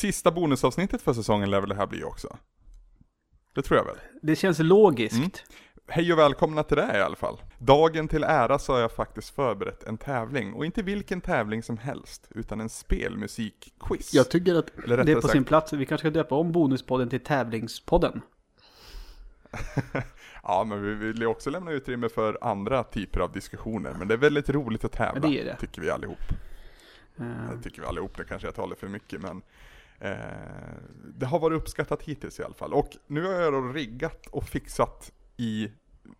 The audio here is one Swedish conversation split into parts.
Sista bonusavsnittet för säsongen lär väl det här bli också? Det tror jag väl. Det känns logiskt. Mm. Hej och välkomna till det i alla fall. Dagen till ära så har jag faktiskt förberett en tävling. Och inte vilken tävling som helst, utan en spelmusikquiz. Jag tycker att det är på sagt- sin plats. Vi kanske ska döpa om Bonuspodden till Tävlingspodden. Ja, men vi vill ju också lämna utrymme för andra typer av diskussioner. Men det är väldigt roligt att tävla, det är det. tycker vi allihop. Eh, Det tycker vi allihop, det kanske jag talar för mycket men eh, Det har varit uppskattat hittills i alla fall. Och nu har jag då riggat och fixat i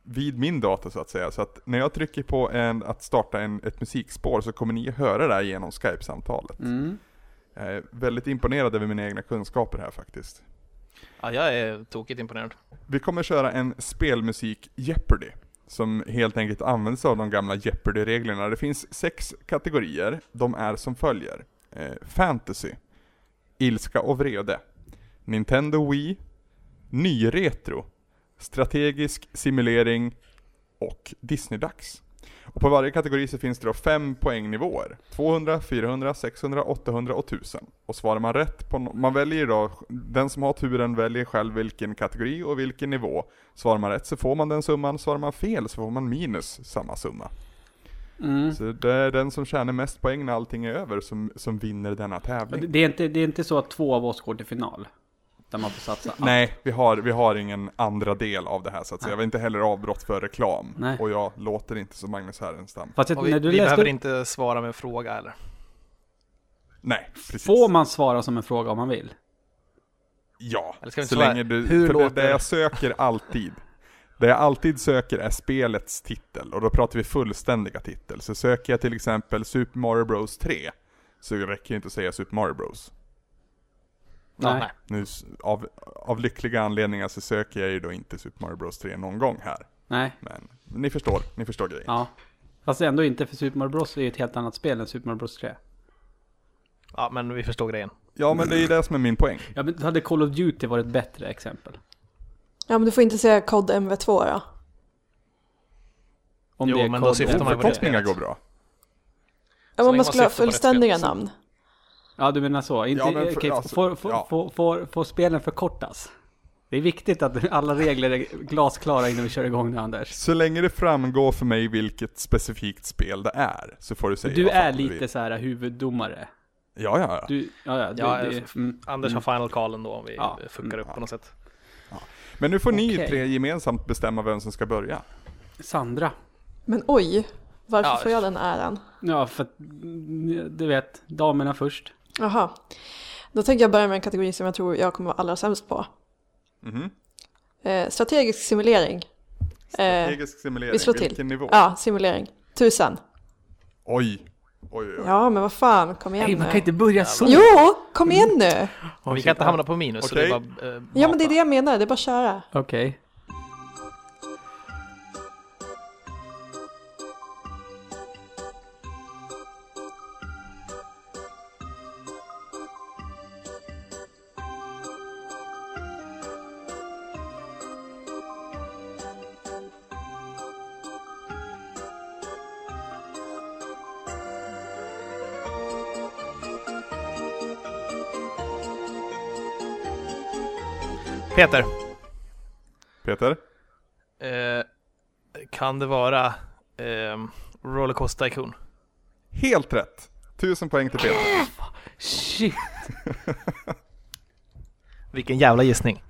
vid min dator så att säga. Så att när jag trycker på en, att starta en, ett musikspår så kommer ni höra det här genom Skype-samtalet. Mm. Jag är väldigt imponerad över mina egna kunskaper här faktiskt. Ja, jag är tokigt imponerad. Vi kommer köra en spelmusik Jeopardy. Som helt enkelt använder sig av de gamla Jeopardy-reglerna. Det finns sex kategorier. De är som följer. Eh, fantasy. Ilska och vrede. Nintendo Wii. Ny-retro. Strategisk simulering. Och Disney-dags. Och på varje kategori så finns det då fem poängnivåer. 200, 400, 600, 800 och 1000. Och svarar man rätt på, no- man väljer då, den som har turen väljer själv vilken kategori och vilken nivå. Svarar man rätt så får man den summan, svarar man fel så får man minus samma summa. Mm. Så det är den som tjänar mest poäng när allting är över som, som vinner denna tävling. det, är inte, det är inte så att två av oss går till final. Där man får satsa. Nej, vi har, vi har ingen andra del av det här så att säga. Vi har inte heller avbrott för reklam. Nej. Och jag låter inte som Magnus Härenstam. Fast Och vi, när du vi läste behöver upp, inte svara med en fråga eller? Nej, precis. får man svara som en fråga om man vill? Ja, Eller ska vi så svara, länge du, hur för låter det det? jag söker alltid, det jag alltid söker är spelets titel, och då pratar vi fullständiga titel. Så söker jag till exempel Super Mario Bros 3, så räcker det inte att säga Super Mario Bros. Nej. Nu, av, av lyckliga anledningar så söker jag ju då inte Super Mario Bros 3 någon gång här. Nej. Men ni förstår, ni förstår grejen. Ja. Fast ändå inte för Super Mario Bros är ju ett helt annat spel än Super Mario Bros 3. Ja, men vi förstår grejen. Ja men det är ju det som är min poäng. Ja men hade Call of Duty varit ett bättre exempel? Ja men du får inte säga kod MV2 då. Om Jo, det är men då syftar man på det Förkortningar spelet. går bra. Ja, men man skulle ha fullständiga namn. Ja du menar så? Inte, Ja, men för- okej, alltså, får, får, ja. får, får, får spelen förkortas? Det är viktigt att alla regler är glasklara innan vi kör igång nu Anders. Så länge det framgår för mig vilket specifikt spel det är, så får du säga Du är du lite vill. så här huvuddomare. Ja, ja, ja. Du, ja, ja, du, Ja, det, mm, Anders har final callen då om vi Ja. fuckar upp på något sätt. Men nu får ni Okej. tre gemensamt bestämma vem som ska börja. Sandra. Men oj, varför Ja. får jag den äran? Ja, för att, mm, du vet, damerna först. Jaha. Då tänker jag börja med en kategori som jag tror jag kommer vara allra sämst på. Mhm. Eh, strategisk simulering. Strategisk simulering, vi slår till. vilken nivå? Ja, simulering. Tusen. Oj. Oj, oj, oj. Ja, men vad fan, kom igen Nej, man nu. kan inte börja så. Jo, kom igen nu! Vi kan inte hamna på minus, så det är Okej. bara eh, Ja, men det är det jag menar, det är bara att köra. Okej. Peter, Peter? eh, kan det vara eh, Rollercoaster Tycoon? Helt rätt! Tusen poäng till Peter. Shit. Vilken jävla gissning.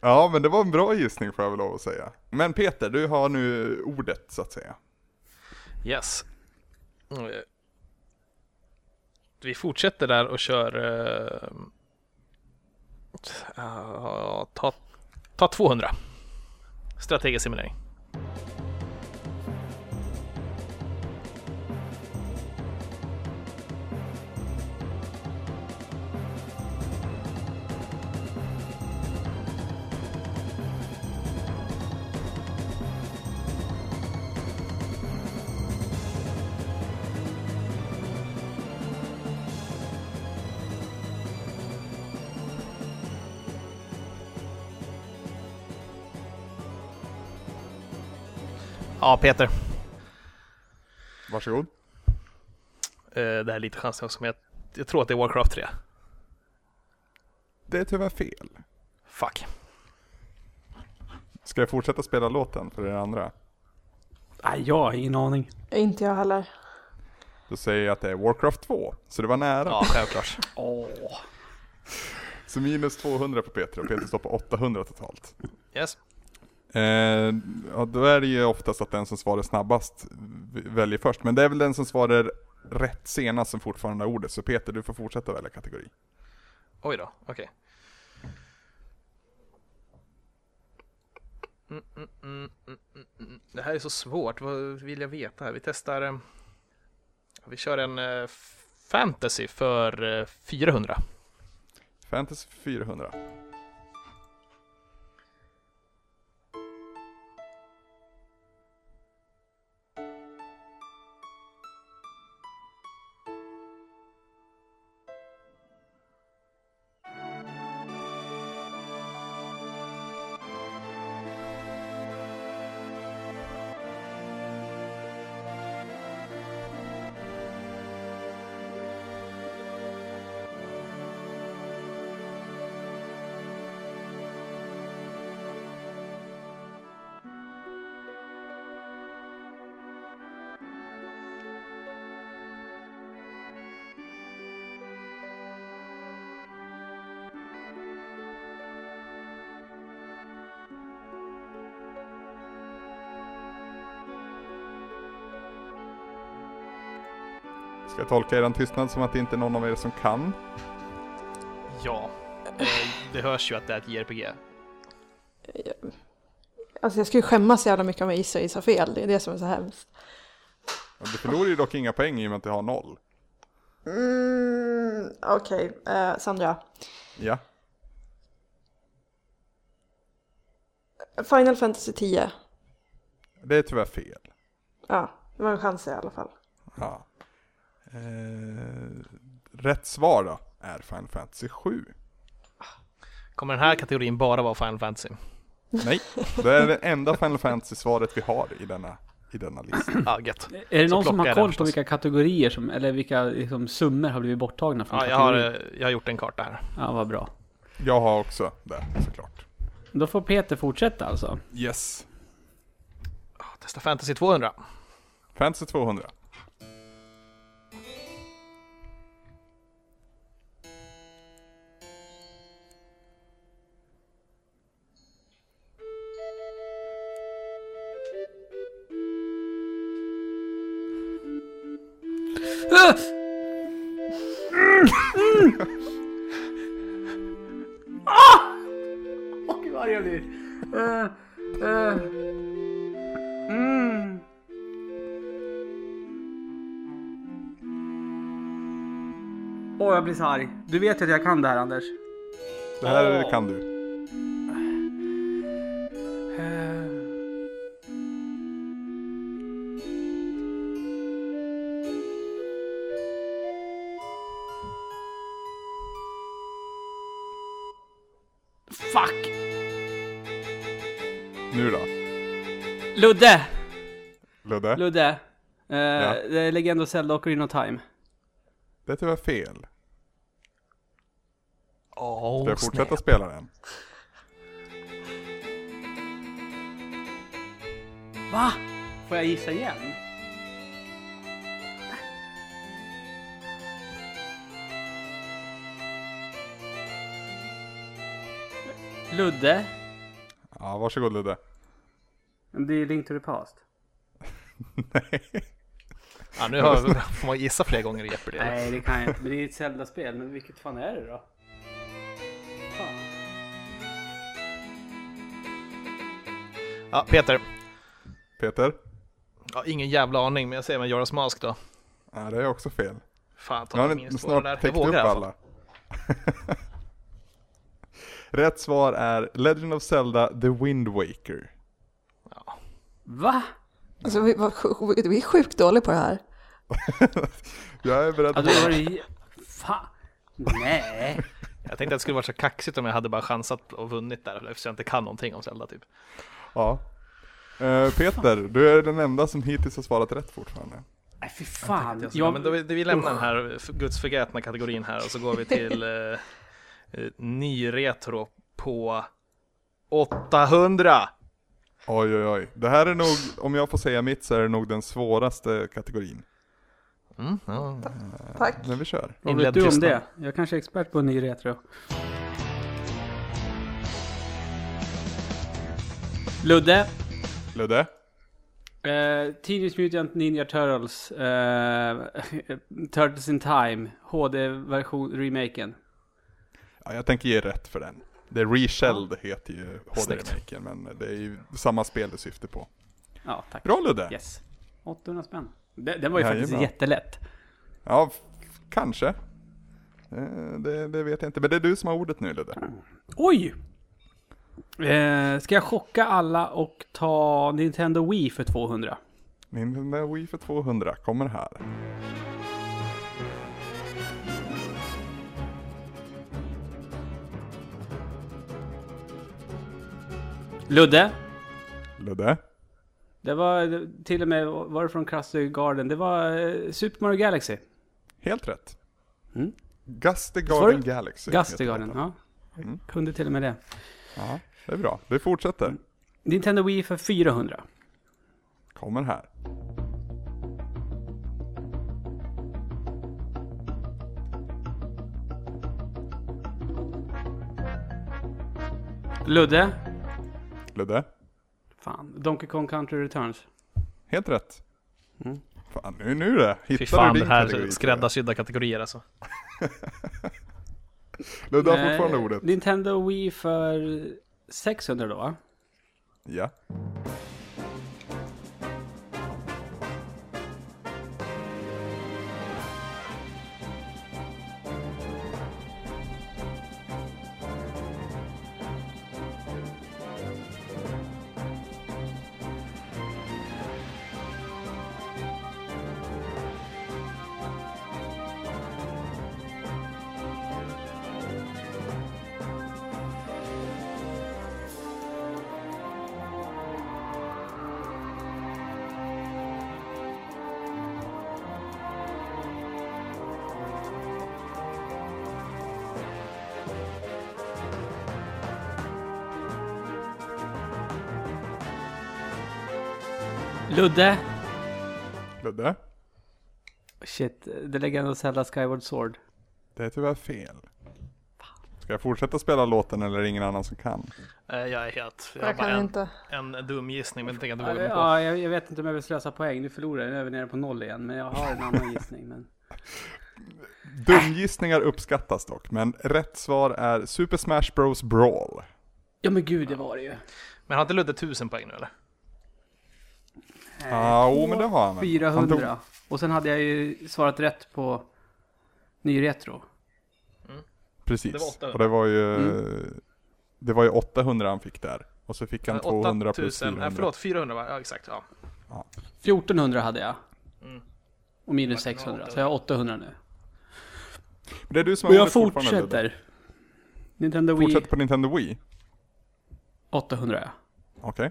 Ja, men det var en bra gissning får jag väl lov att säga. Men Peter, du har nu ordet så att säga. Yes. Eh, Vi fortsätter där och kör... eh, Uh, ta, ta 200. Strategisk simulering. Ja, Peter. Varsågod. Eh, det här är lite chansning också, men jag, jag tror att det är Warcraft 3. Det är tyvärr fel. Fuck. Ska jag fortsätta spela låten för er andra? Nej, jag har ingen aning. Inte jag heller. Då säger jag att det är Warcraft 2, så det var nära. Ja, självklart. Åh. Så minus 200 på Peter och Peter står på 800 totalt. Yes. Eh, ja, då är det ju oftast att den som svarar snabbast väljer först. Men det är väl den som svarar rätt senast som fortfarande har ordet. Så Peter, du får fortsätta välja kategori. Oj då, okej. Mm, mm, mm, mm, mm, mm. Det här är så svårt, vad vill jag veta här? Vi testar... eh, Vi kör en eh, fantasy för eh, 400. Fantasy 400. Jag tolka er tystnad som att det inte är någon av er som kan? Ja, eh, det hörs ju att det är ett JRPG. Alltså jag skulle skämmas jävla mycket om jag gissar och gissar fel. Det är det som är så hemskt. Du förlorar ju dock inga poäng i och med att du har noll. Mm, Okej, eh, Sandra. Ja, Final Fantasy 10. det är tyvärr fel. Ja, det var en chans i alla fall. Ja. Eh, rätt svar då är Final Fantasy 7. Kommer den här kategorin bara vara Final Fantasy? Nej, det är det enda Final Fantasy-svaret vi har i denna, i denna lista. Ja, gött. Är det Så någon som har koll på vilka kategorier som, eller vilka liksom, summor har blivit borttagna från Ja, jag har, eh, jag har gjort en karta här. Ja, vad bra. Jag har också det såklart. Då får Peter fortsätta alltså. Yes. Testa Fantasy 200. Fantasy 200. Så arg. Du vet ju att jag kan det här Anders. Det här kan du. Fuck! Nu då? Ludde! Ludde? Ludde. Uh, Det är Legend of Zelda Ocarina of Time. Det är tyvärr fel. Oh, Ska jag fortsätta spela den? Va? Får jag gissa igen? Ludde. Ja, varsågod Ludde. Det är Link to the Past. Nej. Ja, nu har, får man gissa fler gånger i Jeopardy. Nej, det kan jag inte. Men det är ett Zelda-spel. Men vilket fan är det då? Ja, Peter. Peter? Ja, ingen jävla aning, men jag säger med Joras Mask då. Ja, det är också fel. Fan, Nu har ta ni minus 200 där. snart Jag täckt upp vågar i alla. Rätt svar är Legend of Zelda The Wind Waker. Va? Alltså vi, var, vi är sjukt dåliga på det här. Jag är beredd Ja, på var det... Fan. Nej. Jag tänkte att det skulle varit så kaxigt om jag hade bara chansat och vunnit där, eftersom jag inte kan någonting om Zelda typ. Ja. Eh, Peter, du är den enda som hittills har svarat rätt fortfarande. Nej, fy fan. Ja, Jag, men då, vi- vi lämnar den här gudsförgätna kategorin här och så går vi till eh, Eh, Ny retro på 800! Oj oj oj. Det här är nog, om jag får säga mitt så är det nog den svåraste kategorin. Mm, ja. Tack. Men vi kör. Vad Inledd vet du om tystnad. det? Jag kanske är expert på ny retro. Ludde. Ludde? Eh, Teenage Mutant Ninja Turtles. Eh, Turtles in Time. HD-version, remaken. Ja, jag tänker ge rätt för den. The Reshelled heter ju. HD-remaken, men det är ju samma spel det syftar på. Ja, tack. Bra Ludde! Yes. 800 spänn. Den, den var ju Jajamän. faktiskt jättelätt. Ja, kanske. Eh, Det, det vet jag inte, men det är du som har ordet nu Ludde. Oj! Eh, ska jag chocka alla och ta Nintendo Wii för 200? Nintendo Wii för 200 kommer här. Ludde? Ludde? Det var till och med, var det från Krusty Garden? Det var eh, Super Mario Galaxy. Helt rätt. Mm. Svarar Garden? Galaxy. Gusty Garden, ja. Jag Mm. kunde till och med det. Ja, det är bra. Det fortsätter. Nintendo Wii för 400. Kommer här. Ludde? Ludde? Fan, Donkey Kong Country Returns. Helt rätt. Mm. Fan, nu, nu det. Fy Hittar fan, du det din här kategori, är skräddarsydda kategorier alltså. Ludde har Eh, fortfarande ordet. Nintendo Wii för 600 då? Ja. Ludde? Ludde? Shit, The Legend of Zelda Skyward Sword. Det är tyvärr fel. Ska jag fortsätta spela låten eller är det ingen annan som kan? Eh, Jag är helt... Jag Jag kan en, inte. en dum gissning men det tänker jag inte våga mig på. Ja, jag, jag vet inte om jag vill slösa poäng. Nu förlorar jag, nu är vi nere på noll igen. Men jag har en annan gissning. Men... Dumgissningar uppskattas dock, men rätt svar är Super Smash Bros Brawl. Ja men gud, det var det ju. Men har inte Ludde 1000 poäng nu eller? Eh, Ja, oh, men det har han väl. 400. Han Och sen hade jag ju svarat rätt på ny retro. Precis. Det var 800. Och det var ju... Mm. Det var ju 800 han fick där. Och så fick han Eh, 200 plus 8000, 400. eh, förlåt 400 va? Ja exakt ja. 1400 hade jag. Mm. Och minus Vart det 600. var Så jag har 800 nu. Men det är du som Och har jag fortfarande, Ludde. fortsätter. Nintendo Wii Fortsätter på Nintendo Wii. 800 ja. Okej.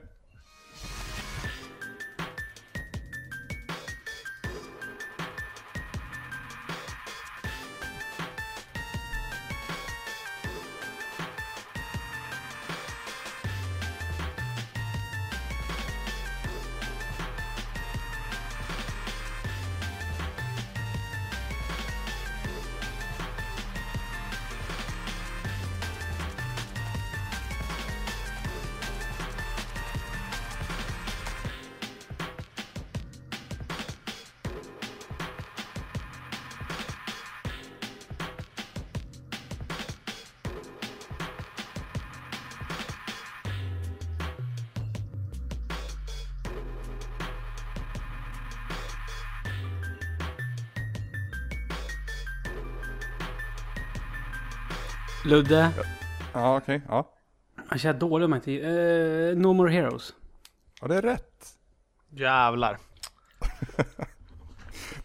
Ludde. Ja, okej. Ja. Jag känner dålig om jag inte... Eh, no More Heroes. ja, det är rätt. Jävlar.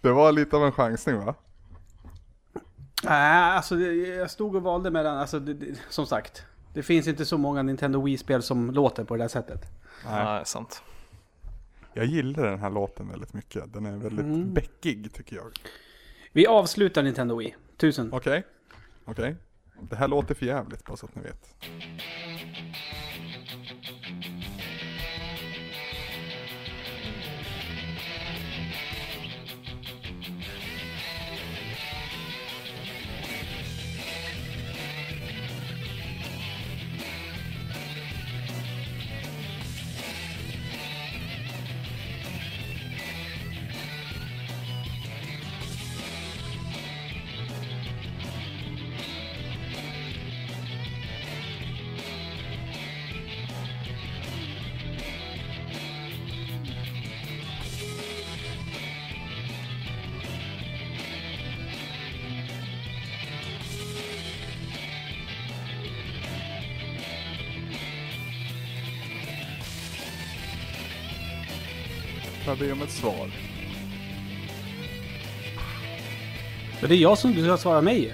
Det var lite av en chansning va? Nej, alltså det, jag stod och valde mellan, alltså det, det, som sagt. Det finns inte så många Nintendo Wii-spel som låter på det där sättet. Nej. Ja, det är sant. Jag gillar den här låten väldigt mycket. Den är väldigt Mm. bäckig tycker jag. Vi avslutar Nintendo Wii. Tusen. Okej. Okej. Det här låter för jävligt bara så att ni vet. Jag ber om ett svar. Men det är jag som ska svara mig ju.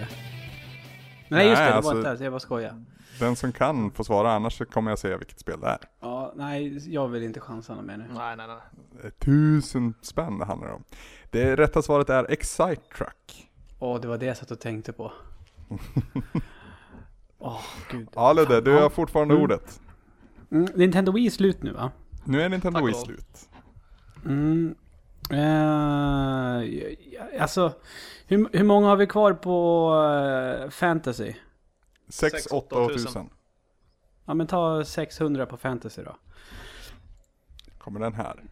Nej just det, Nej, det alltså- var inte alls, jag bara skojar. Den som kan får svara, annars kommer jag säga vilket spel det är. Ja, nej, jag vill inte chansa mer nu. Nej, nej, nej. Det är Tusen spänn det handlar om. Det rätta svaret är Excite Truck. Åh, det var det jag satt och tänkte på. Åh, gud. Ja Ludde, du har fortfarande Mm. ordet. Mm, Nintendo Wii är slut nu va? Nu är Nintendo Tack Wii slut. Mm. Eh, alltså, hur, hur många har vi kvar på eh, Fantasy? 6, Sex, 8 åtta och tusen. 1000. Ja men ta 600 på Fantasy då. Kommer den här.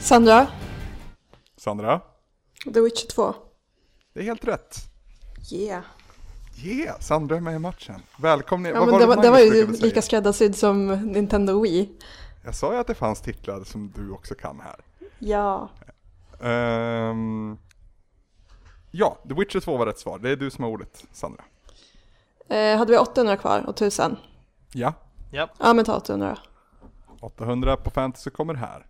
Sandra, Sandra? The Witcher 2. Det är helt rätt. Yeah. Yeah, Sandra är med i matchen. Välkommen. Ja, Vad men det, var, det var ju lika skräddarsydd som Nintendo Wii. Jag sa ju att det fanns titlar som du också kan här. Ja. Ehm, ja, The Witcher 2 var rätt svar. Det är du som har ordet, Sandra. Eh, hade vi 800 kvar och 1000? Ja, Ja, Ja men ta 800 800 på fantasy kommer här.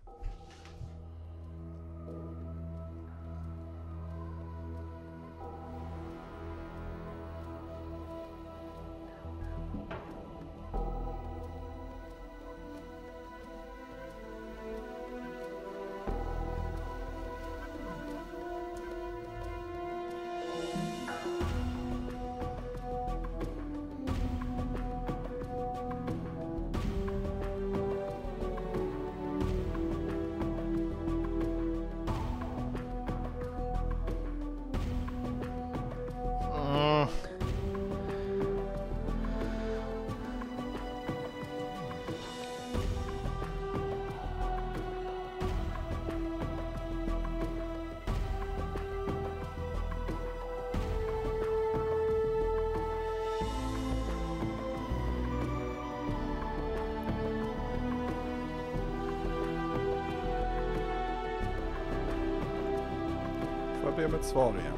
Om ett svar igen?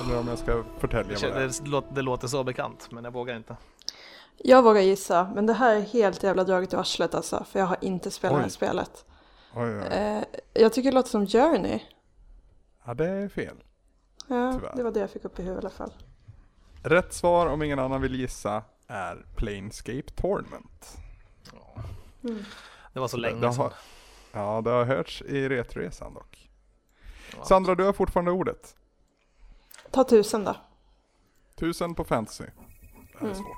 Eller om jag ska förtälja det, vad det är. det, låter, så bekant, men jag vågar inte. Jag vågar gissa, men det här är helt jävla draget i arslet alltså. För jag har inte spelat det här spelet. Oj, oj. Eh, jag tycker det låter som Journey. Ja, det är fel. Ja, Tyvärr. det var det jag fick upp i huvudet i alla fall. Rätt svar, om ingen annan vill gissa, är Planescape Tournament. Det var så länge sedan. Ja, det har hörts i Retresan dock. Sandra, du har fortfarande ordet. Ta 1000 då. Tusen på fantasy. Det här är Mm. svårt.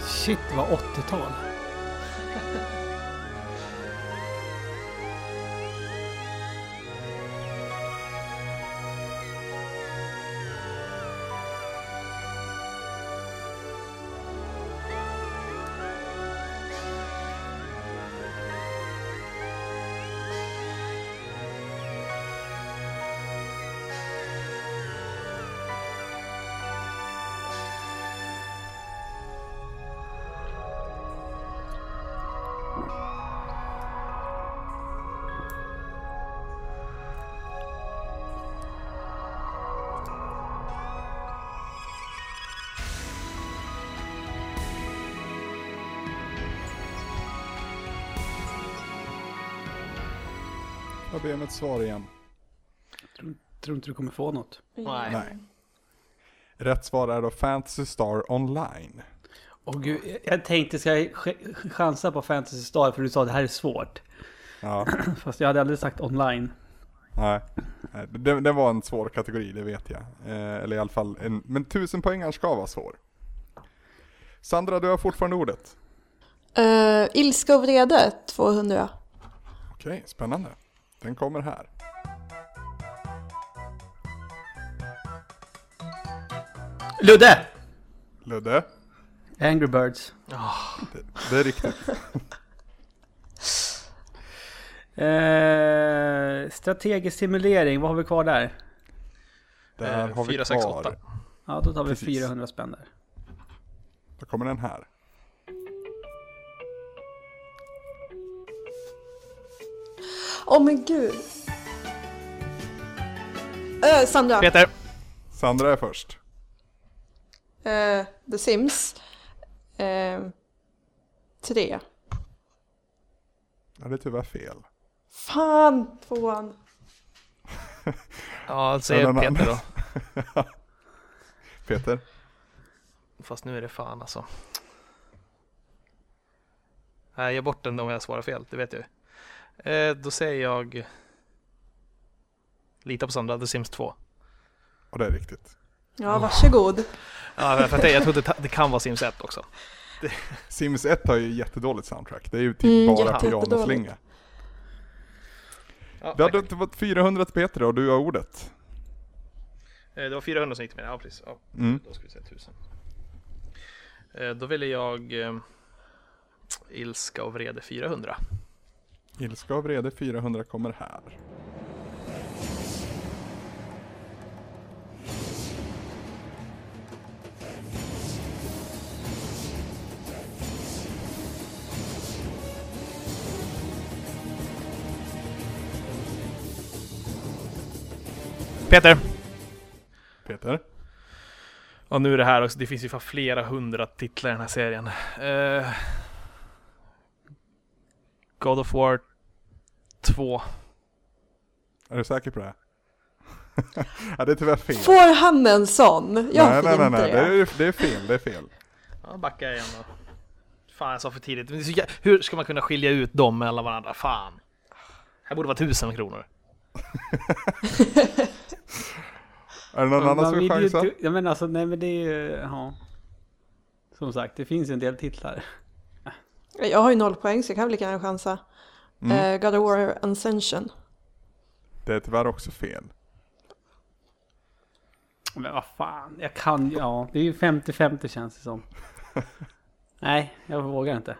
Shit vad 80-tal. Jag ber om ett svar igen. Tror inte du kommer få något. Nej. Nej. Rätt svar är då Fantasy Star Online. Åh gud, jag- jag tänkte ska jag ch- chansa på Fantasy Star för du sa att det här är svårt. Ja, Fast jag hade aldrig sagt online. nej. Nej, Det, det var en svår kategori, det vet jag. Eh, eller i alla fall, en, men tusen poängar ska vara svår. Sandra, du har fortfarande ordet. Uh, ilska och vrede 200. Okej, spännande. Den kommer här. Ludde! Ludde, Angry Birds. det, det är riktigt. Eh, strategisk simulering, vad har vi kvar där? Där Eh, har vi fyra, sex, kvar. åtta. Ja, då tar vi Precis. 400 spänn där. Då kommer den här. Åh men gud. Uh, Sandra. Peter! Sandra är först. Eh, The Sims. Uh, tre. Ja, det är tyvärr fel. Fan, tvåan. Ja, säger den Peter då. Peter, Fast nu är det fan alltså. Nej, jag ger bort den om jag svarar fel, det vet jag ju. Eh, då säger jag... Lita på Sandra, The Sims 2. och det är riktigt. Ja, varsågod. Ja, för att jag, jag tror det, det kan vara Sims 1 också. Sims 1 har ju jättedåligt soundtrack. Det är ju typ Mm, bara pianoslinga. Ja, Det hade inte fått 400 till Peter och du har ordet. Eh, det var 400 som gick till mig, ja precis. Ja, Mm. då ska vi säga 1000. Eh, då väljer jag eh, Ilska och vrede 400. Ilska och vrede 400 kommer här. Peter! Peter, Och nu är det här också, det finns ju fan flera hundra titlar i den här serien. Eh, God of War 2. är du säker på det? ja, det är tyvärr fel. Får han en sån? Jag nej, nej, nej, nej, det. det är, det är fel, det är fel. Ja, backar jag igen då. Fan, jag sa för tidigt. Men så Hur ska man kunna skilja ut dem mellan varandra? Fan. Här borde vara tusen kronor. Är det någon Man annan som vill ju chansa? inte- Ja men alltså, nej men det är ju, ja. Som sagt, det finns ju en del titlar. Jag har ju noll poäng så jag kan väl lika gärna chansa. Mm. Eh, God of War Ascension. Det är tyvärr också fel. Men vad fan, jag kan ju- ja. Det är ju 50-50 känns det som. nej, jag vågar inte.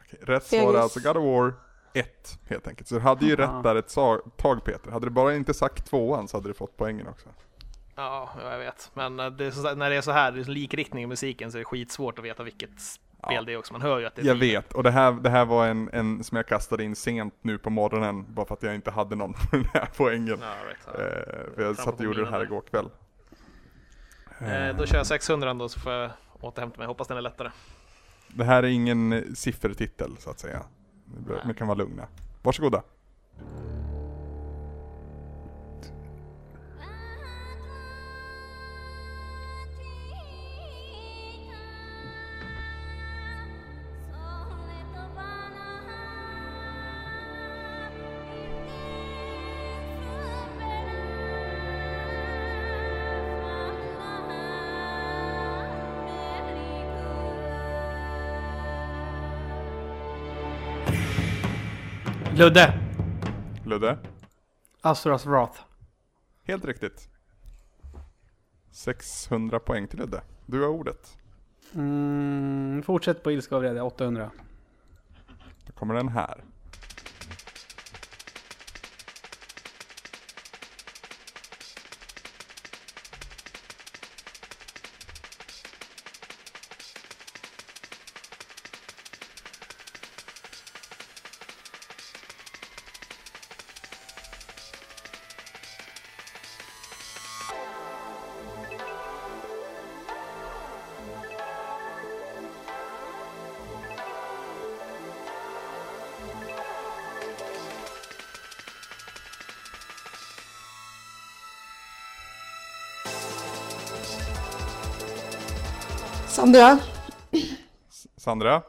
Okej, rätt svar är alltså God of War 1 helt enkelt. Så du hade ju Aha. rätt där ett tag Peter. Hade du bara inte sagt tvåan så hade du fått poängen också. Ja, ja, jag vet. Men eh, det är så, när det är så här, det är så likriktning i musiken så är det skitsvårt att veta vilket spel Ja. det också. Man hör ju att det är Jag vet, och det här, det här var en, en som jag kastade in sent nu på morgonen bara för att jag inte hade någon på den här poängen. Ja, right, ja. Eh, för jag satt och gjorde det här igår kväll. Eh, då kör jag 600 då så får jag återhämta mig. Hoppas den är lättare. Det här är ingen siffertitel så att säga. Ni kan vara lugna. Varsågoda. Ludde! Ludde? Asuras Wrath. Helt riktigt. 600 poäng till Ludde. Du har ordet. Mm, fortsätt på ilska och vrede, 800. Då kommer den här. Sandra? Sandra?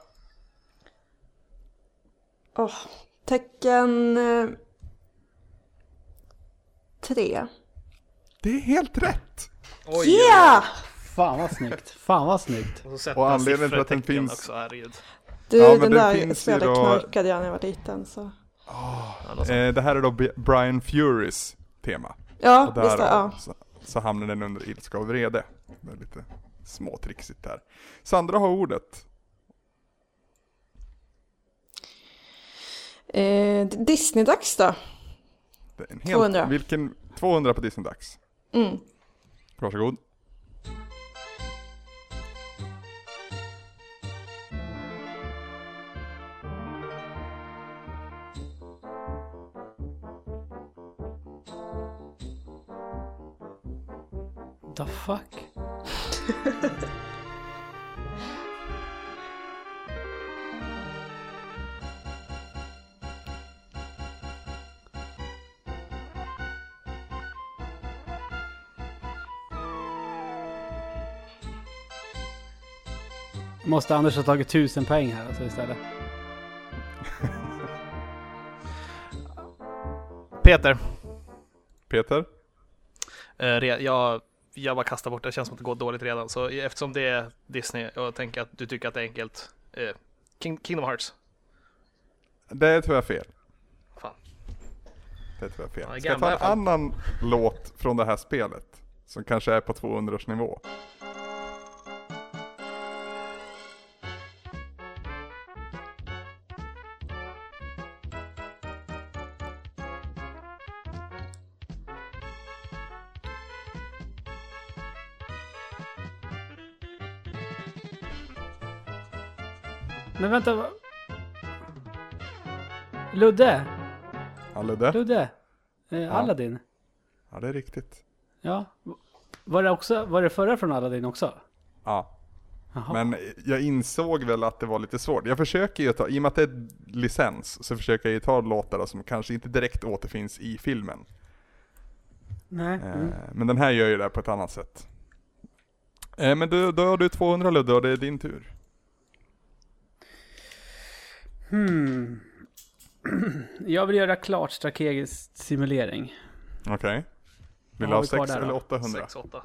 Åh, tecken... eh, Tre. Det är helt rätt! Oj, Yeah! Fan vad snyggt. Fan vad snyggt. Och Och anledningen till att den finns- Också, herregud. Du, Ja, den där spelet då- knarkade jag när jag var liten så. Sånt. Eh, det här är då Brian Furys tema. Ja, Och visst det, där ja. så, så hamnar den under ilska och vrede. Lite småtrixigt där. Sandra har ordet. Eh, Disney-dags då? Det är en helt, 200. Vilken, 200 på Disney-dags. Mm. Varsågod. The fuck? Måste Anders ha tagit tusen poäng här alltså istället? Peter, Peter? eh, re- jag, jag bara kastar bort det. Det känns som att det går dåligt redan. Så eftersom det är Disney och jag tänker att du tycker att det är enkelt. Eh, King, Kingdom Hearts. Det tror jag är fel. Fan. Det tror jag är fel. Ska jag ta en annan låt från det här spelet? Som kanske är på 200 Men vänta. Ludde! Ja, Ludde? Ludde! Eh, Aladdin. Ja, det är riktigt. Ja. Var det också, var det förra från Aladdin också? Ja. Jaha. Men jag insåg väl att det var lite svårt. Jag försöker ju ta, i och med att det är licens, så försöker jag ju ta låtar som kanske inte direkt återfinns i filmen. Nej. Eh, Mm. Men den här gör ju det på ett annat sätt. Eh, Men du, då har du 200 Ludde och det är din tur. Hmm. Jag vill göra klart strategisk simulering. Okej. Vill Vad du har ha vi kvar 6 där då? eller 800? 6, 8.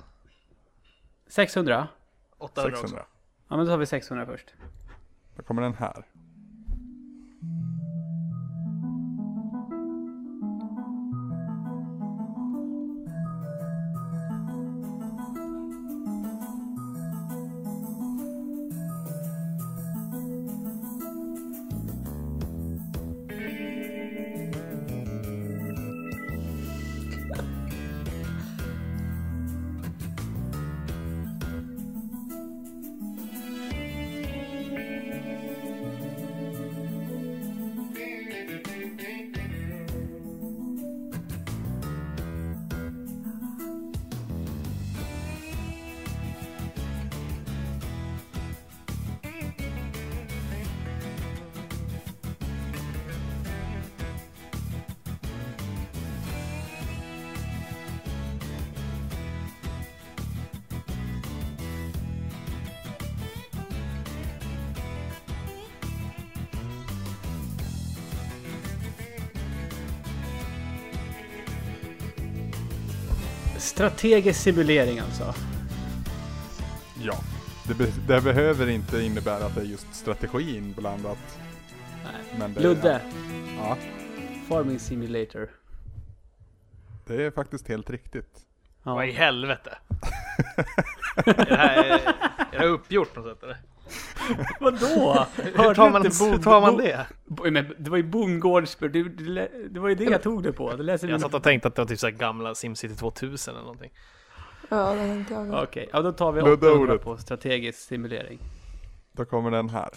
600? 800 också. 600. Ja men då tar vi 600 först. Då kommer den här. Strategisk simulering alltså. Ja. Det, be det behöver inte innebära att det är just strategi inblandat. Nej. Men det, Ludde. Ja, Farming simulator. det är faktiskt helt riktigt. Ja. Vad i helvete? är, det här, är det här uppgjort på något sätt eller? Vadå? Hur tar man, hur tar man det? Men det var ju bondgårdsspel, det, det, var ju det jag tog det på. Det läser Jag satt och tänkte att det var typ så här gamla Simcity 2000 eller någonting. Ja, det tänkte jag. Okej, ja då tar vi Ludde 800 ordet. på strategisk simulering. Då kommer den här.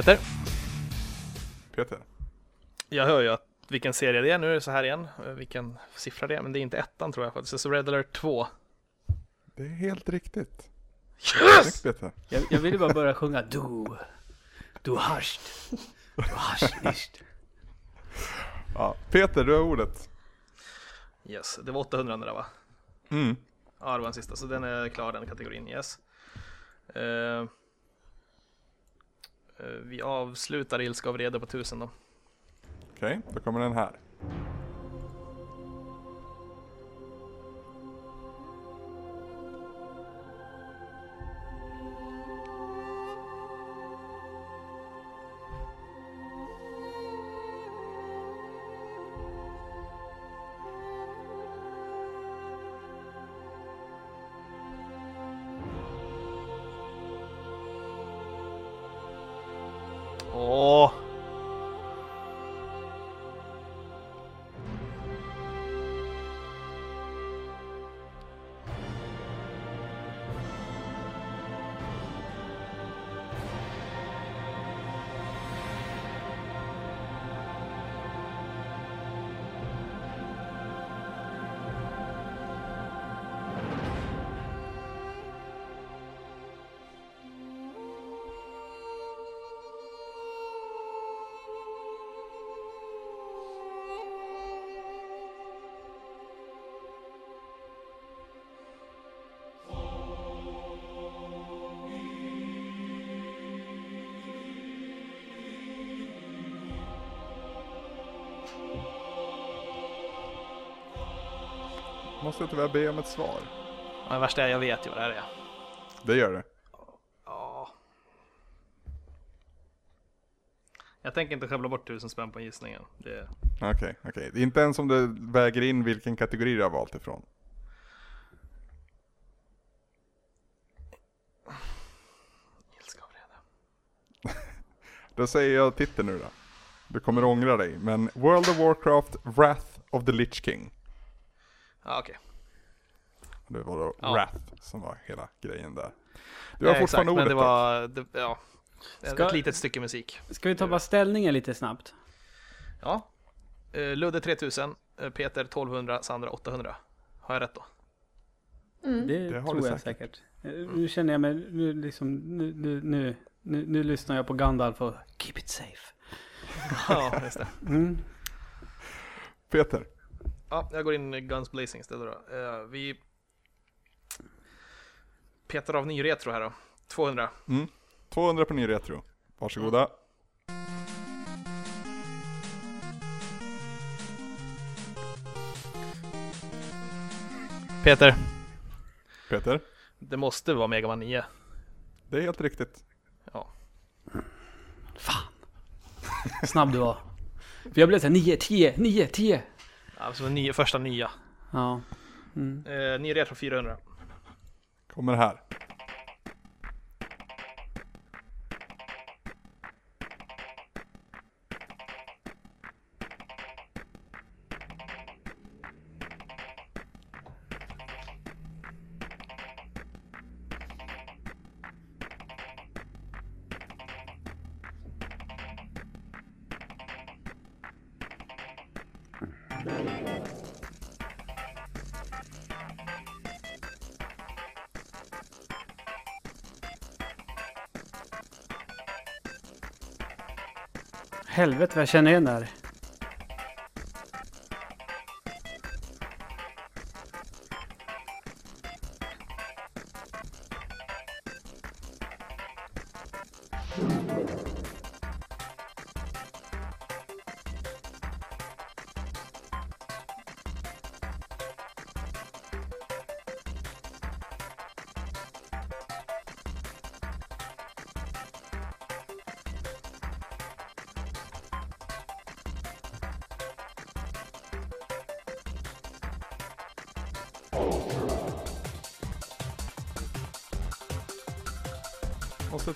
Peter, Peter? jag hör ju att vilken serie det är. Nu är det så här igen, eh, vilken siffra det är, men det är inte ettan tror jag faktiskt. Så Red alert 2. Det är helt riktigt. Yes! Peter. Jag, jag ville bara börja sjunga du. Du hast. Du hast nicht. Ja. Peter, du har ordet. Yes, det var 800 där va? Mm. Ja, det var den sista, så den är klar den kategorin, yes. Eh, Eh, vi avslutar ilska och vrede på tusen då. Okej, då kommer den här. Åh! Måste tyvärr be om ett svar. Ja, det värsta är jag vet ju vad det här är. Det gör det. Ja. Jag tänker inte skäbbla bort 1000 spänn på gissningen. Det, Okej, okej. Det är inte ens om det väger in vilken kategori du har valt ifrån. ilska och vrede. Då säger jag titeln nu då. Du kommer ångra dig, men World of Warcraft Wrath of the Lich King. Ja, okej. Det var då Ja. Wrath som var hela grejen där. Du har Eh, fortfarande exakt, ordet men det var, det, ja. Ska- Ett litet stycke musik. Ska vi ta bara ställningen lite snabbt? Ja. Eh, Ludde 3000, eh, Peter 1200, Sandra 800. Har jag rätt då? Mm. Det, Det har tror du jag säkert. säkert. Eh, Nu känner jag mig, nu liksom, nu, nu, nu, nu, nu lyssnar jag på Gandalf och keep it safe. ja, just det. Mm. Peter. Ja, jag går in i Guns Blazing istället då. Eh, vi petar av ny retro här då. 200. Mm. 200 på ny retro. Varsågoda. Peter, Peter. det måste vara Mega Man 9. Det är helt riktigt. Ja. Fan. Snabb du var. För jag blev såhär 9, 10, 9, 10. Alltså den nya, första nya. Ja. Mm. Eh, ny retro 400. Kommer här. Helvete vad jag känner igen det här.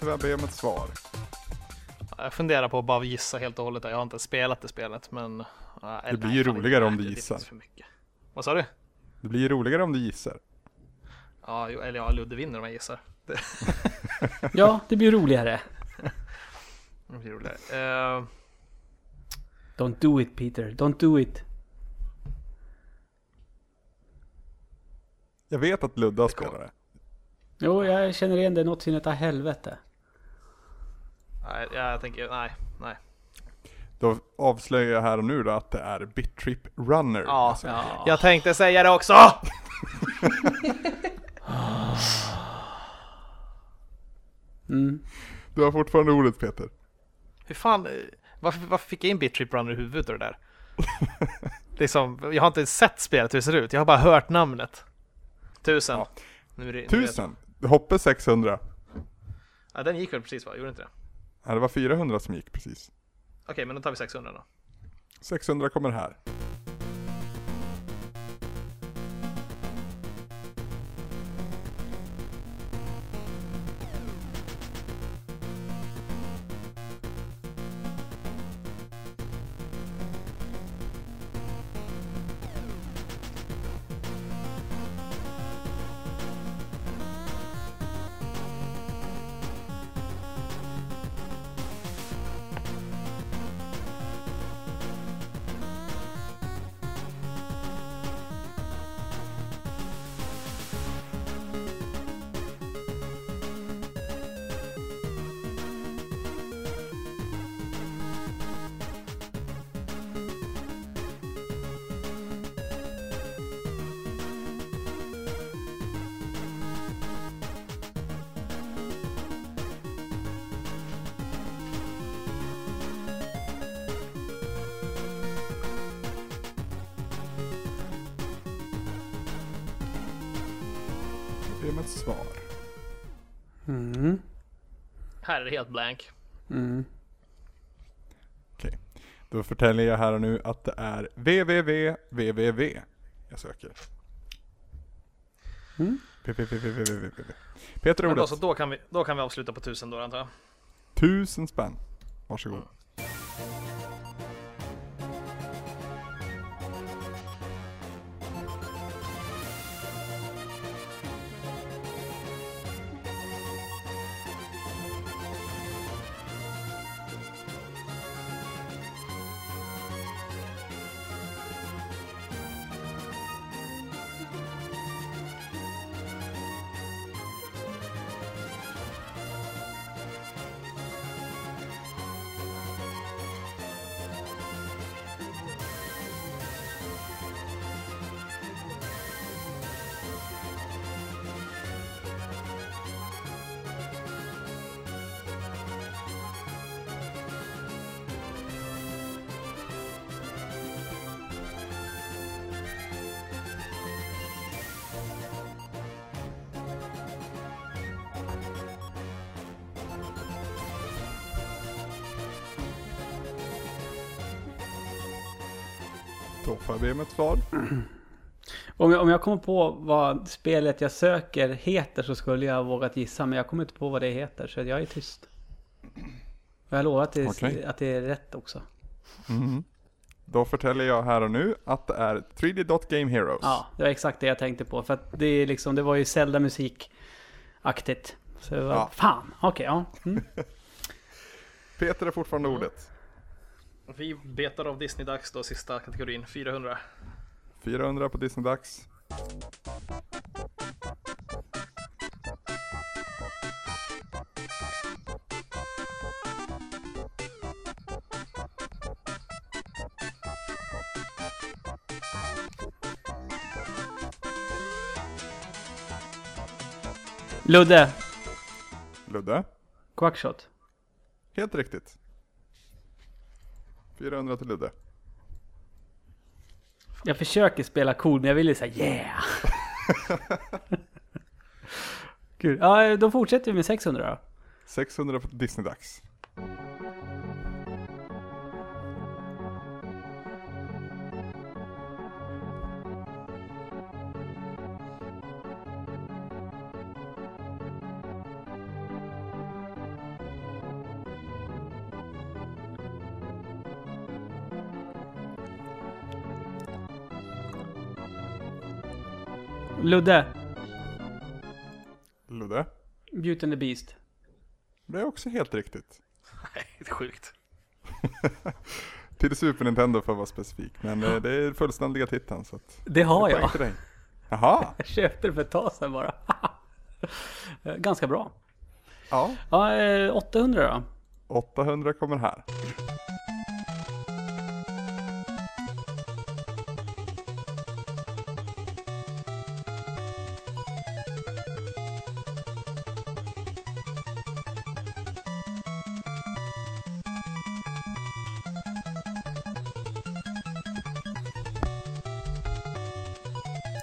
Tyvärr be om ett svar. Jag funderar på att bara gissa helt och hållet. Jag har inte spelat det spelet men... ja, eller blir nej, ju roligare nej, om du det- gissar. Det finns för mycket. Vad sa du? Det blir ju roligare om du gissar. Ja, eller ja, Ludde vinner om jag gissar. Det, Ja, det blir roligare. det blir roligare. Eh, Don't do it Peter, don't do it. Jag vet att Ludde har spelat det. Jo, jag känner igen det något sin helvete. Nej, jag tänker, nej, nej. Då avslöjar jag här och nu då att det är Bittrip Runner. Ja. Alltså, Ja. Jag tänkte säga det också! Mm. Du har fortfarande ordet Peter. Hur fan, varför, varför fick jag in Bittrip Runner i huvudet och det där? liksom, jag har inte sett spelet hur det ser ut, jag har bara hört namnet. Tusen. Ja. Nu är det, nu är det- Tusen. Hoppe 600. Ja, den gick väl precis va? Gjorde inte det? Ja, det var 400 som gick precis. Okej, men då tar vi 600 då. 600 kommer här. Med ett svar. Mm. Här är det helt blank. Mm. Okej. Då förtäljer jag här och nu att det är www jag söker. Mm. www. Peter ordet. så då, kan vi, då kan vi avsluta på 1000 då antar jag. Tusen spänn. Varsågod. Då får jag be om ett svar. Om, jag, om jag kommer på vad spelet jag söker heter så skulle jag vågat gissa. Men jag kommer inte på vad det heter så jag är tyst. Och jag lovar att det, är, Okej. att det är rätt också. Mhm. Då förtäljer jag här och nu att det är 3D Dot Game Heroes. Ja, det var exakt det jag tänkte på. För att det, är liksom, det var ju Zelda musikaktigt. Så det var, Ja. fan, okej, ja. Mm. Peter är fortfarande Mm. ordet. Vi betar av Disney-dags då, sista kategorin, 400. 400 på Disney-dags. Ludde, Ludde. Quackshot. Helt riktigt. 400 till Ludde. Jag försöker spela cool men jag vill ju säga yeah. Kul. Ja, då fortsätter vi med 600 då. 600 på Disney-dags. Ludde, Ludde. Beauty and the Beast. Det är också helt riktigt. Nej, det är sjukt. Till Super Nintendo för att vara specifik. Men eh, det är fullständiga titeln så att Det har det jag. till dig. Jaha, Jag köpte det för ett tag sedan bara. Eh, Ganska bra. ja. Ja, eh, 800 då. 800 kommer här.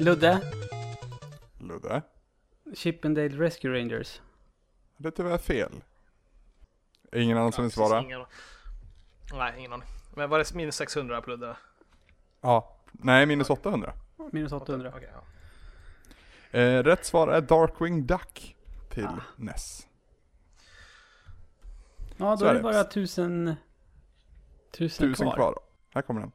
Ludde, Ludde. Chippendale Rescue Rangers. Det är tyvärr fel. Ingen annan som vill svara? Ingen, nej, ingen aning. Men var det minus 600 på Ludde? Ja. Nej, minus 800. Minus 800. Okej, ja. Eh, rätt svar är Darkwing Duck till Ah. NES. Ja, då är är det bara 1000, 1000, Tusen kvar. kvar. Här kommer den.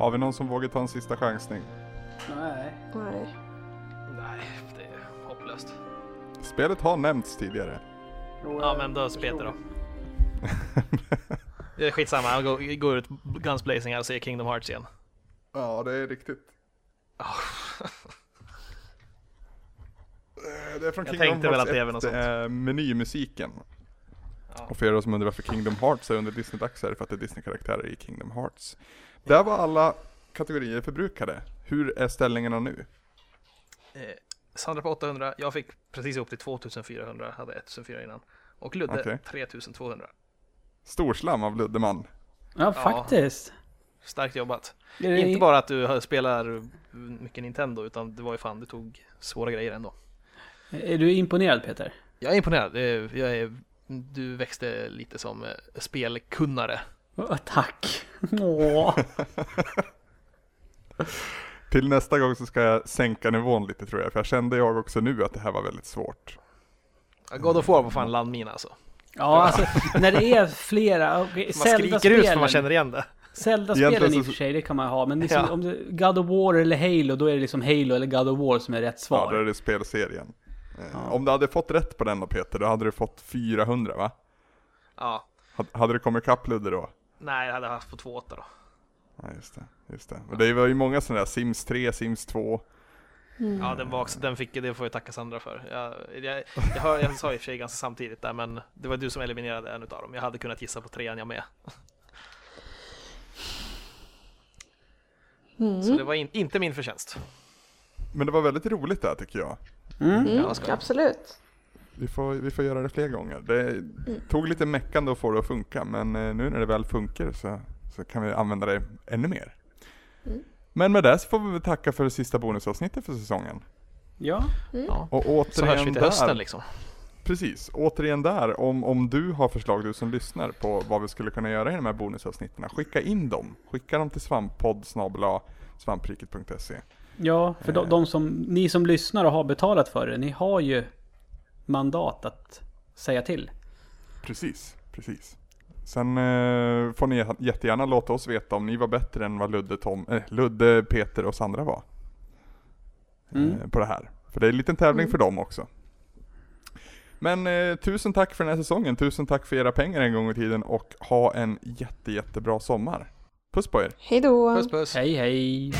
Har vi någon som vågar ta en sista chansning? Nej. Nej. Nej, det är hopplöst. Spelet har nämnts tidigare. Ja, men då Peter då. Det är skitsamma, han går, går ut Guns Blazing och säger Kingdom Hearts igen. Ja, det är riktigt. Eh, Det är från Jag Kingdom tänkte väl Hearts att det är 1. väl något Det är menymusiken. Ja. Och för er som undrar varför Kingdom Hearts är under Disney-dags är det för att det är Disney-karaktärer i Kingdom Hearts. Där var alla kategorier förbrukade. Hur är ställningarna nu? Eh, Sandra på 800, jag fick precis upp till 2400, hade 1400 innan. Och Ludde Okej. 3200. Storslam av Luddeman. Ja, faktiskt. Starkt jobbat. Är det- Inte bara att du spelar mycket Nintendo, utan det var ju fan, du tog svåra grejer ändå. Är du imponerad Peter? Jag är imponerad. Jag är, du växte lite som eh, spelkunnare. Tack. Åh. Till nästa gång så ska jag sänka nivån lite tror jag, för jag kände jag också nu att det här var väldigt svårt. God of War var fan landmina alltså. Ja, alltså när det är flera, okay, Man skriker ut för man känner igen det. Zelda-spelen i och så- för sig, det kan man ha. Men liksom, Ja. om det, God of War eller Halo, då är det liksom Halo eller God of War som är rätt Ja, svar. då är det spelserien. Eh, Ja. Om du hade fått rätt på den då Peter, då hade du fått 400 va? Ja. Hade- Hade du kommit ikapp Ludde då? Nej, jag hade haft på 2.8 då. Ja just det, just det. Och det var ju många sådana där, Sims 3, Sims 2. Ja, den var också, den fick, det får jag tacka Sandra för. Jag, jag, jag, hör, jag sa i och för sig ganska samtidigt där, men det var du som eliminerade en utav dem. Jag hade kunnat gissa på trean jag med. Mm. Så det var in, inte min förtjänst. Men det var väldigt roligt där tycker jag. Mm. Mm, Ja, ska jag. absolut. Vi får, vi får göra det fler gånger. Det tog lite meckande att få det att funka, men eh, nu när det väl funkar så, så kan vi använda det ännu mer. Mm. Men med det så får vi väl tacka för det sista bonusavsnittet för säsongen. Ja, Ja. Och Så hörs återigen vi till där, hösten liksom. precis, återigen där, om, om du har förslag du som lyssnar på vad vi skulle kunna göra i de här bonusavsnitten, skicka in dem. Skicka dem till svamppodd svampriket.se ja för de, Eh. de som, ni som lyssnar och har betalat för det, ni har ju mandat att säga till. Precis, precis. Sen eh, får ni jättegärna låta oss veta om ni var bättre än vad Ludde, Tom, eh, Ludde Peter och Sandra var. Mm. Eh, på det här. För det är en liten tävling Mm. för dem också. Men eh, tusen tack för den här säsongen, tusen tack för era pengar en gång i tiden och ha en jätte, jättebra sommar. Puss på er! Hej då! Puss puss! Hej hej!